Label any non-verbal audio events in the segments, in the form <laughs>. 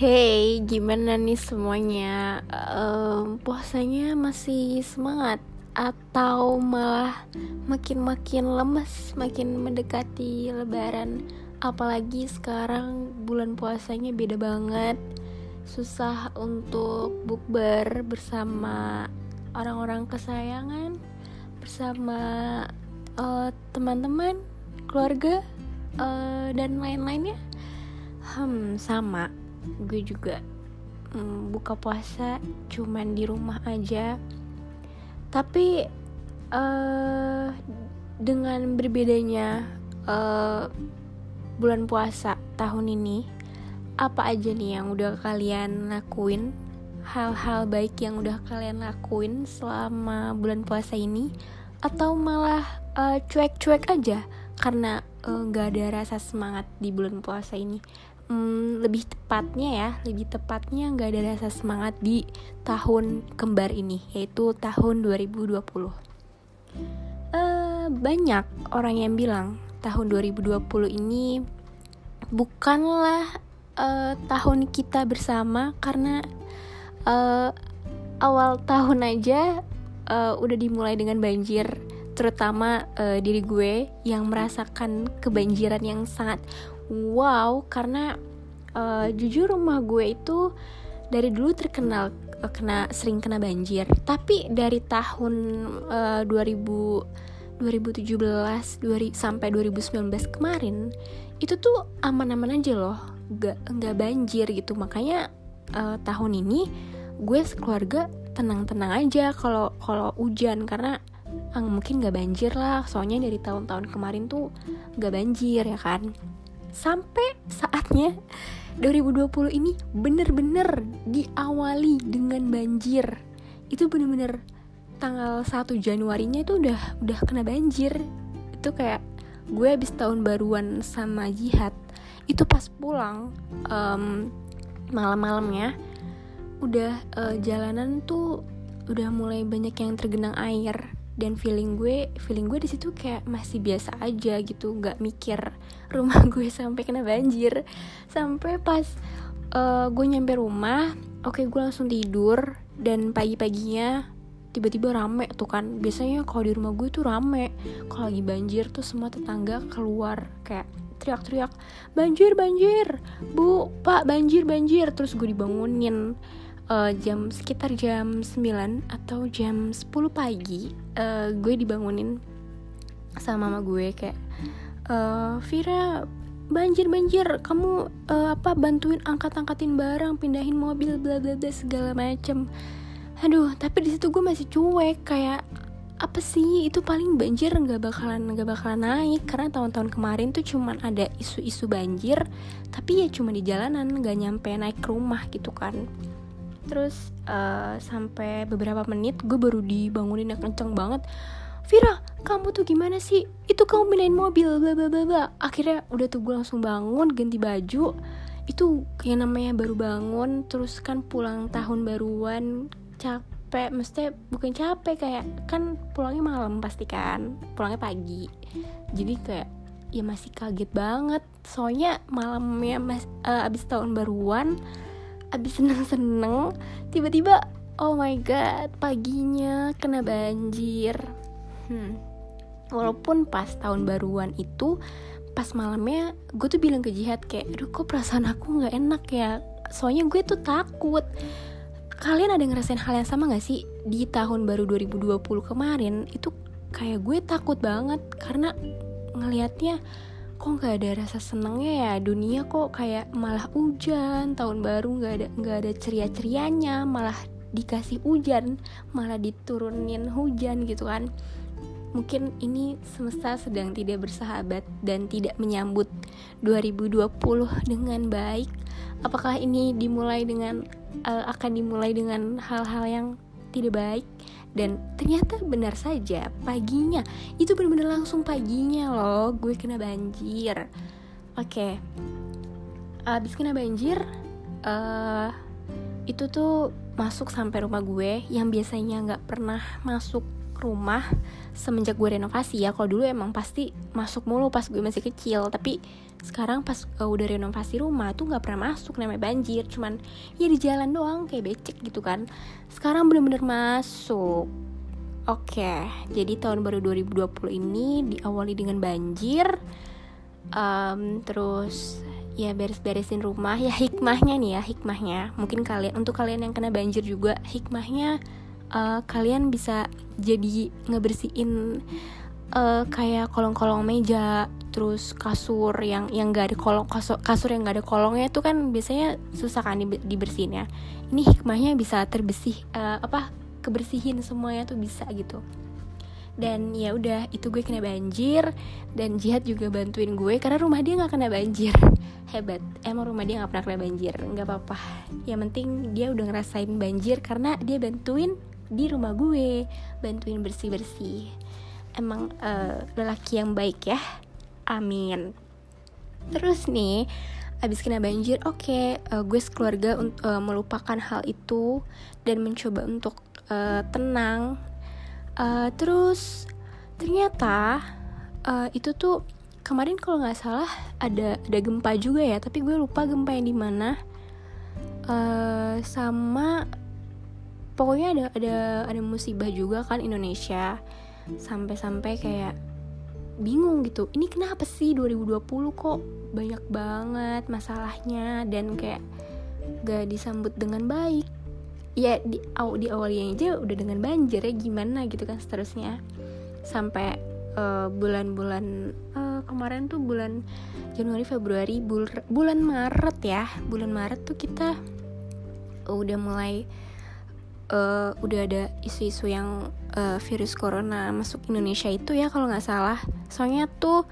Hey, gimana nih semuanya? Um, puasanya masih semangat atau malah makin-makin lemes, makin mendekati Lebaran? Apalagi sekarang bulan puasanya beda banget, susah untuk bukber bersama orang-orang kesayangan, bersama uh, teman-teman, keluarga, uh, dan lain-lainnya. Hmm, sama gue juga hmm, buka puasa cuman di rumah aja. Tapi uh, dengan berbedanya uh, bulan puasa tahun ini apa aja nih yang udah kalian lakuin? Hal-hal baik yang udah kalian lakuin selama bulan puasa ini? Atau malah cuek-cuek uh, aja karena uh, ada rasa semangat di bulan puasa ini hmm, lebih tepatnya ya lebih tepatnya nggak ada rasa semangat di tahun kembar ini yaitu tahun 2020 uh, eh, banyak orang yang bilang tahun 2020 ini bukanlah uh, tahun kita bersama karena uh, awal tahun aja uh, udah dimulai dengan banjir terutama uh, diri gue yang merasakan kebanjiran yang sangat wow karena uh, jujur rumah gue itu dari dulu terkenal uh, kena sering kena banjir. Tapi dari tahun uh, 2000 2017 20, sampai 2019 kemarin itu tuh aman-aman aja loh nggak nggak banjir gitu. Makanya uh, tahun ini gue sekeluarga tenang-tenang aja kalau kalau hujan karena ah, mungkin nggak banjir lah. Soalnya dari tahun-tahun kemarin tuh nggak banjir ya kan? Sampai saatnya 2020 ini bener-bener diawali dengan banjir. Itu bener-bener tanggal 1 Januarinya itu udah udah kena banjir. Itu kayak gue habis tahun baruan sama jihad itu pas pulang um, malam-malamnya udah uh, jalanan tuh udah mulai banyak yang tergenang air dan feeling gue feeling gue di situ kayak masih biasa aja gitu nggak mikir <laughs> rumah gue sampai kena banjir. Sampai pas uh, gue nyampe rumah oke okay, gue langsung tidur dan pagi-paginya tiba-tiba rame tuh kan. Biasanya kalau di rumah gue tuh rame. Kalau lagi banjir tuh semua tetangga keluar kayak teriak-teriak banjir banjir! Bu pak banjir banjir! Terus gue dibangunin uh, jam sekitar jam 9 atau jam 10 pagi uh, gue dibangunin sama mama gue kayak uh, Vira banjir banjir kamu uh, apa bantuin angkat angkatin barang pindahin mobil bla bla bla segala macem. Aduh tapi di situ gue masih cuek kayak apa sih? Itu paling banjir nggak bakalan nggak bakalan naik. Karena tahun-tahun kemarin tuh cuman ada isu-isu banjir tapi ya cuma di jalanan nggak nyampe naik ke rumah gitu kan terus uh, sampai beberapa menit gue baru dibangunin yang kenceng banget. Vira kamu tuh gimana sih? Itu kamu pindahin mobil bla bla bla akhirnya udah tuh gue langsung bangun ganti baju. Itu kayak namanya baru bangun terus kan pulang tahun baruan capek. Mesti bukan capek kayak kan pulangnya malam pasti kan pulangnya pagi. Jadi kayak ya masih kaget banget. Soalnya malamnya mas uh, abis tahun baruan abis seneng-seneng tiba-tiba oh my god paginya kena banjir. Hmm. walaupun pas tahun baruan itu pas malamnya gue tuh bilang ke Jihad kayak aduh kok perasaan aku nggak enak ya? Soalnya gue tuh takut. Kalian ada ngerasain hal yang sama gak sih? Di tahun baru 2020 kemarin itu kayak gue takut banget karena ngelihatnya kok nggak ada rasa senengnya ya? Dunia kok kayak malah hujan tahun baru nggak ada nggak ada ceria cerianya malah dikasih hujan malah diturunin hujan gitu kan. Mungkin ini semesta sedang tidak bersahabat dan tidak menyambut 2020 dengan baik. Apakah ini dimulai dengan uh, akan dimulai dengan hal-hal yang tidak baik dan ternyata benar saja paginya itu benar-benar langsung paginya loh gue kena banjir oke okay. abis kena banjir uh, itu tuh masuk sampai rumah gue yang biasanya nggak pernah masuk rumah semenjak gue renovasi ya. Kalau dulu emang pasti masuk mulu pas gue masih kecil. Tapi sekarang pas uh, udah renovasi rumah tuh nggak pernah masuk namanya banjir. Cuman ya di jalan doang kayak becek gitu kan. Sekarang bener-bener masuk. Oke jadi tahun baru 2020 ini diawali dengan banjir. Um, terus ya beres-beresin rumah. Ya hikmahnya nih ya hikmahnya. Mungkin kalian untuk kalian yang kena banjir juga hikmahnya uh, kalian bisa jadi ngebersihin uh, kayak kolong-kolong meja terus kasur yang yang gak ada kolong kasur, kasur yang gak ada kolongnya itu kan biasanya susah kan dibersihin ya. Ini hikmahnya bisa terbersih uh, apa kebersihin semuanya tuh bisa gitu. Dan ya udah itu gue kena banjir dan jihad juga bantuin gue karena rumah dia nggak kena banjir. <laughs> Hebat emang rumah dia nggak pernah kena banjir nggak apa-apa. Yang penting dia udah ngerasain banjir karena dia bantuin di rumah gue bantuin bersih bersih emang uh, lelaki yang baik ya? Amin. Terus nih abis kena banjir oke okay, uh, eh, gue sekeluarga uh, melupakan hal itu dan mencoba untuk uh, tenang. Uh, terus ternyata uh, itu tuh kemarin kalau nggak salah ada ada gempa juga ya tapi gue lupa gempa yang di mana. Uh, sama pokoknya ada ada ada musibah juga kan Indonesia. Sampai-sampai kayak bingung gitu. Ini kenapa sih 2020 kok banyak banget masalahnya dan kayak gak disambut dengan baik? Ya di, di awalnya aja udah dengan banjir ya gimana gitu kan seterusnya. Sampai uh, bulan-bulan uh, kemarin tuh bulan Januari Februari bul bulan Maret ya. Bulan Maret tuh kita udah mulai uh, udah ada isu-isu yang uh, virus corona masuk Indonesia itu ya kalau nggak salah. Soalnya tuh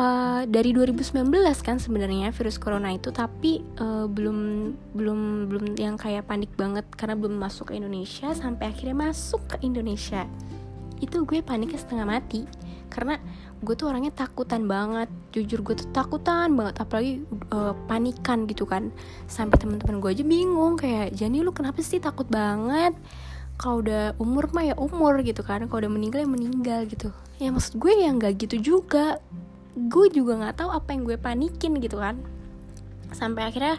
uh, dari 2019 kan sebenarnya virus corona itu tapi uh, belum belum belum yang kayak panik banget karena belum masuk ke Indonesia sampai akhirnya masuk ke Indonesia. Itu gue paniknya setengah mati karena gue tuh orangnya takutan banget. Jujur gue tuh takutan banget. Apalagi uh, panikan gitu kan. Sampai teman-teman gue aja bingung. Kayak Jani lu kenapa sih takut banget? Kalau udah umur mah ya umur gitu kan. Kalau udah meninggal ya meninggal gitu. Ya maksud gue yang gak gitu juga. Gue juga nggak tahu apa yang gue panikin gitu kan. Sampai akhirnya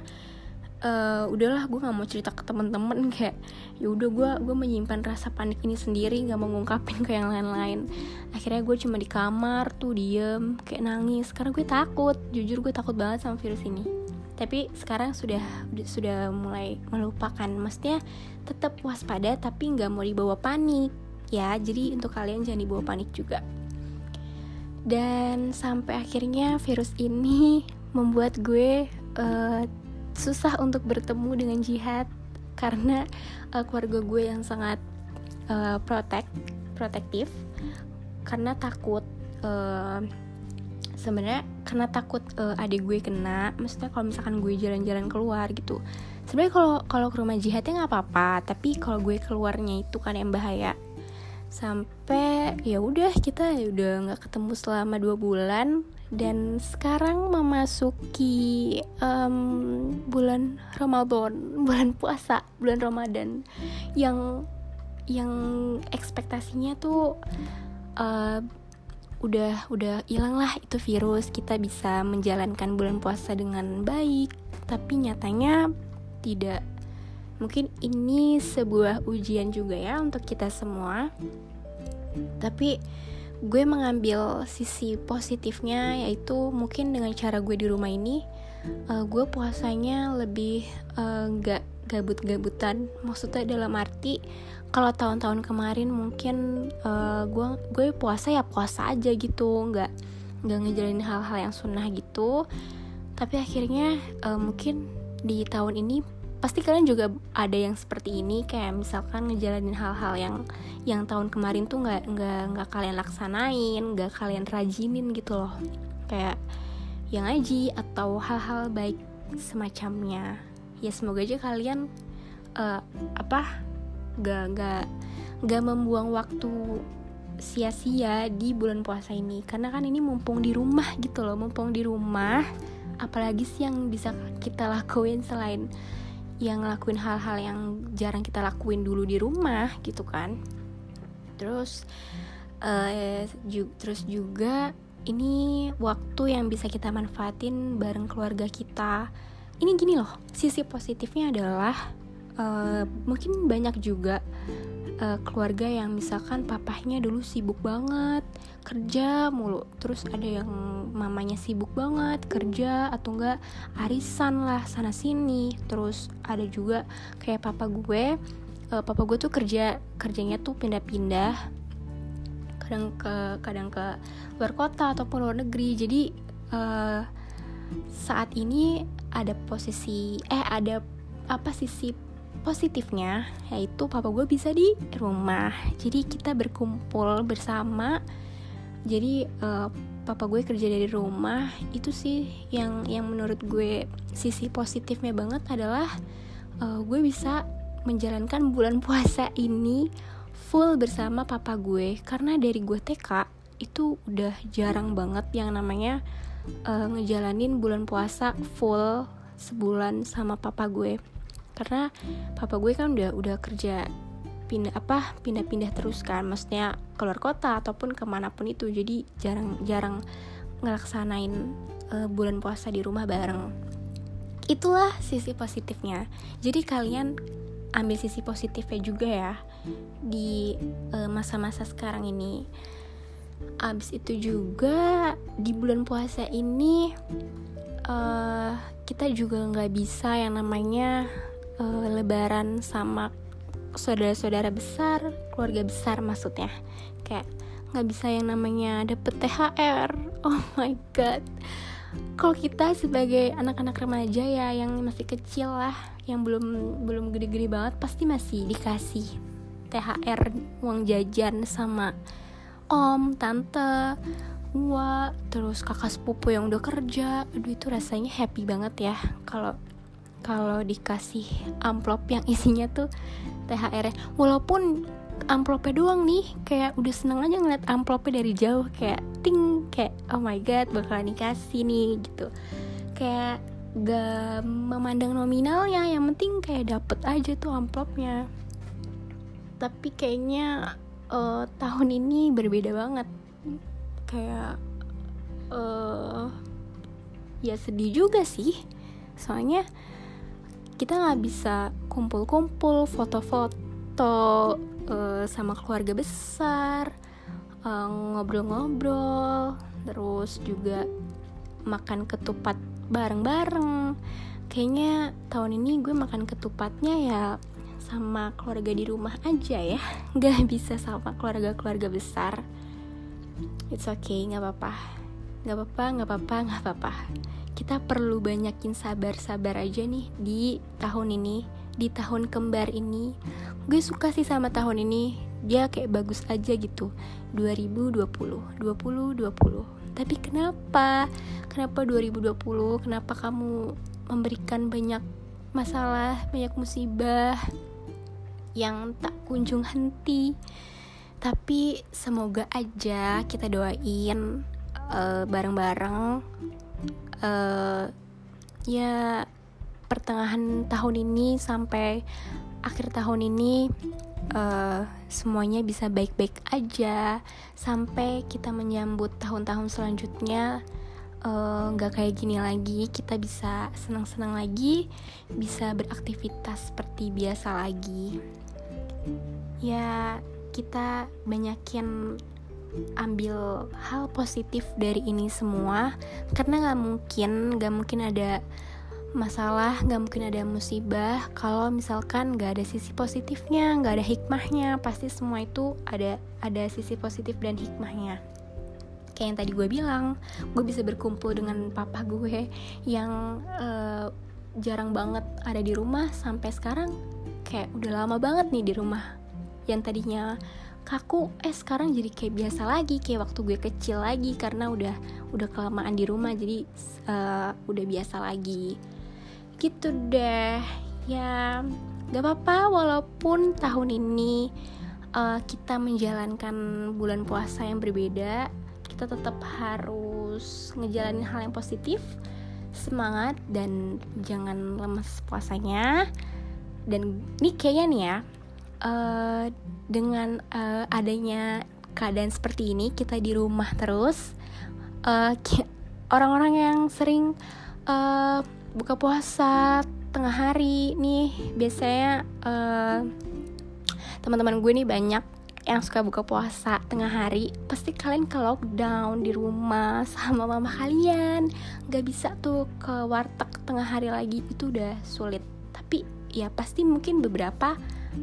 uh, udahlah gue nggak mau cerita ke temen-temen kayak ya udah gue gue menyimpan rasa panik ini sendiri nggak mau ngungkapin ke yang lain-lain akhirnya gue cuma di kamar tuh diem kayak nangis. Karena gue takut jujur gue takut banget sama virus ini. Tapi sekarang sudah sudah mulai melupakan. Maksudnya tetap waspada tapi nggak mau dibawa panik. Ya jadi untuk kalian jangan dibawa panik juga. Dan sampai akhirnya virus ini <laughs> membuat gue uh, susah untuk bertemu dengan jihad. Karena uh, keluarga gue yang sangat uh, protect protektif karena takut uh, sebenarnya karena takut uh, adik gue kena maksudnya kalau misalkan gue jalan-jalan keluar gitu. Sebenarnya kalau kalau ke rumah jihadnya nggak apa-apa tapi kalau gue keluarnya itu kan yang bahaya. Sampai ya udah kita udah nggak ketemu selama dua bulan dan sekarang memasuki um, bulan Ramadan, <laughs> bulan puasa, bulan Ramadan yang yang ekspektasinya tuh uh, udah udah hilang lah itu virus. Kita bisa menjalankan bulan puasa dengan baik. Tapi nyatanya tidak. Mungkin ini sebuah ujian juga ya untuk kita semua. Tapi gue mengambil sisi positifnya yaitu mungkin dengan cara gue di rumah ini uh, gue puasanya lebih uh, gak gabut-gabutan. Maksudnya dalam arti kalau tahun-tahun kemarin mungkin uh, gue gue puasa ya puasa aja gitu. Nggak nggak ngejalanin hal-hal yang sunnah gitu. Tapi akhirnya uh, mungkin di tahun ini pasti kalian juga ada yang seperti ini. Kayak misalkan ngejalanin hal-hal yang yang tahun kemarin tuh nggak nggak nggak kalian laksanain nggak kalian rajinin gitu loh. Kayak yang ngaji atau hal-hal baik semacamnya. Ya semoga aja kalian uh, apa nggak nggak nggak membuang waktu sia-sia di bulan puasa ini. Karena kan ini mumpung di rumah gitu loh mumpung di rumah apalagi sih yang bisa kita lakuin selain yang ngelakuin hal-hal yang jarang kita lakuin dulu di rumah gitu kan. Terus uh, ju terus juga ini waktu yang bisa kita manfaatin bareng keluarga kita. Ini gini loh sisi positifnya adalah uh, mungkin banyak juga uh, keluarga yang misalkan papahnya dulu sibuk banget kerja mulu terus ada yang mamanya sibuk banget kerja atau enggak arisan lah sana sini. Terus ada juga kayak papa gue uh, papa gue tuh kerja kerjanya tuh pindah-pindah kadang ke kadang ke luar kota ataupun luar negeri. Jadi uh, saat ini ada posisi eh ada apa sisi positifnya yaitu papa gue bisa di rumah. Jadi kita berkumpul bersama. Jadi uh, papa gue kerja dari rumah itu sih yang yang menurut gue sisi positifnya banget adalah uh, gue bisa menjalankan bulan <laughs> puasa ini full bersama papa gue. Karena dari gue TK itu udah jarang banget yang namanya uh, ngejalanin bulan puasa full sebulan sama papa gue karena papa gue kan udah udah kerja pindah apa pindah-pindah terus kan. Maksudnya keluar kota ataupun ke mana pun itu. Jadi jarang jarang ngelaksanain uh, bulan puasa di rumah bareng. Itulah sisi positifnya. Jadi kalian ambil sisi positifnya juga ya di eh, masa-masa uh, sekarang ini. Abis itu juga di bulan puasa ini uh, kita juga nggak bisa yang namanya uh, lebaran sama saudara-saudara besar keluarga besar maksudnya. Kayak nggak bisa yang namanya dapet THR <laughs> oh my god. Kalau kita sebagai anak-anak remaja ya yang masih kecil lah yang belum belum gede-gede banget pasti masih dikasih THR uang jajan sama om tante gua terus kakak sepupu yang udah kerja. Aduh itu rasanya happy banget ya. Kalau kalau dikasih amplop yang isinya tuh THR -nya. walaupun amplopnya doang nih kayak udah seneng aja ngeliat amplopnya dari jauh kayak ting kayak oh my god bakalan dikasih nih gitu. Kayak gak memandang nominalnya yang penting kayak dapet aja tuh amplopnya. Tapi kayaknya uh, tahun ini berbeda banget. Kayak uh, ya sedih juga sih. Soalnya kita nggak bisa kumpul-kumpul foto-foto uh, sama keluarga besar eh, ngobrol-ngobrol uh, terus juga makan ketupat bareng-bareng. Kayaknya tahun ini gue makan ketupatnya ya sama keluarga di rumah aja ya. <laughs> Nggak bisa sama keluarga-keluarga besar. It's okay nggak apa-apa. Nggak apa-apa nggak apa-apa nggak apa-apa kita perlu banyakin sabar-sabar aja nih di tahun ini di tahun kembar ini. Gue suka sih sama tahun ini dia kayak bagus aja gitu. 2020 2020 tapi kenapa? Kenapa 2020 kenapa kamu memberikan banyak masalah banyak musibah yang tak kunjung henti? Tapi semoga aja kita doain uh, bareng-bareng uh, ya pertengahan tahun ini sampai akhir tahun ini uh, semuanya bisa baik-baik aja. Sampai kita menyambut tahun-tahun selanjutnya eh, nggak uh, kayak gini lagi. Kita bisa senang-senang lagi bisa beraktivitas seperti biasa lagi. Ya kita banyakin ambil hal positif dari ini semua karena nggak mungkin nggak mungkin ada masalah nggak mungkin ada musibah. Kalau misalkan nggak ada sisi positifnya nggak ada hikmahnya pasti semua itu ada ada sisi positif dan hikmahnya. Kayak yang tadi gue bilang gue bisa berkumpul dengan papa gue yang uh, jarang banget ada di rumah sampai sekarang. Kayak udah lama banget nih di rumah. Yang tadinya kaku eh sekarang jadi kayak biasa lagi kayak waktu gue kecil lagi karena udah udah kelamaan di rumah jadi uh, udah biasa lagi. Gitu deh. Ya gak apa-apa walaupun tahun ini uh, kita menjalankan bulan puasa yang berbeda kita tetap harus ngejalanin hal yang positif semangat dan jangan lemes puasanya. Dan ini kayaknya nih ya uh, dengan uh, adanya keadaan seperti ini kita di rumah terus orang-orang uh, yang sering uh, buka puasa tengah hari nih biasanya uh, teman-teman gue nih banyak yang suka buka puasa tengah hari pasti kalian ke lockdown di rumah sama mama kalian. Nggak bisa tuh ke warteg tengah hari lagi itu udah sulit. Tapi ya pasti mungkin beberapa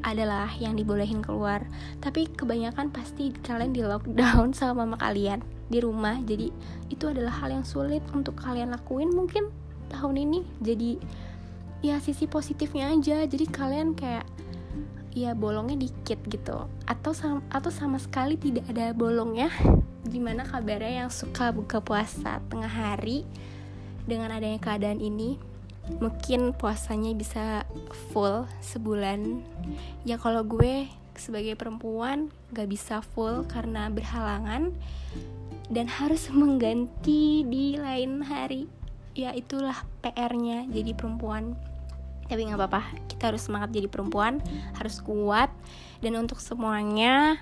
adalah yang dibolehin keluar. Tapi kebanyakan pasti kalian di lockdown <laughs> sama mama kalian di rumah. Jadi itu adalah hal yang sulit untuk kalian lakuin mungkin tahun ini. Jadi ya sisi positifnya aja. Jadi kalian kayak ya bolongnya dikit gitu. Atau sama, atau sama sekali tidak ada bolongnya. <laughs> Gimana kabarnya yang suka buka puasa tengah hari dengan adanya keadaan ini mungkin puasanya bisa full sebulan. Ya kalau gue sebagai perempuan gak bisa full karena berhalangan dan harus mengganti di lain hari. Ya itulah PR-nya jadi perempuan. Tapi nggak apa-apa kita harus semangat jadi perempuan harus kuat. Dan untuk semuanya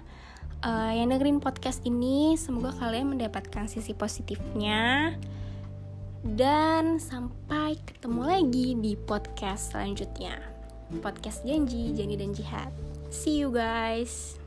uh, yang dengerin podcast ini semoga kalian mendapatkan sisi positifnya dan sampai ketemu lagi di podcast selanjutnya. Podcast janji janji dan jihad. See you guys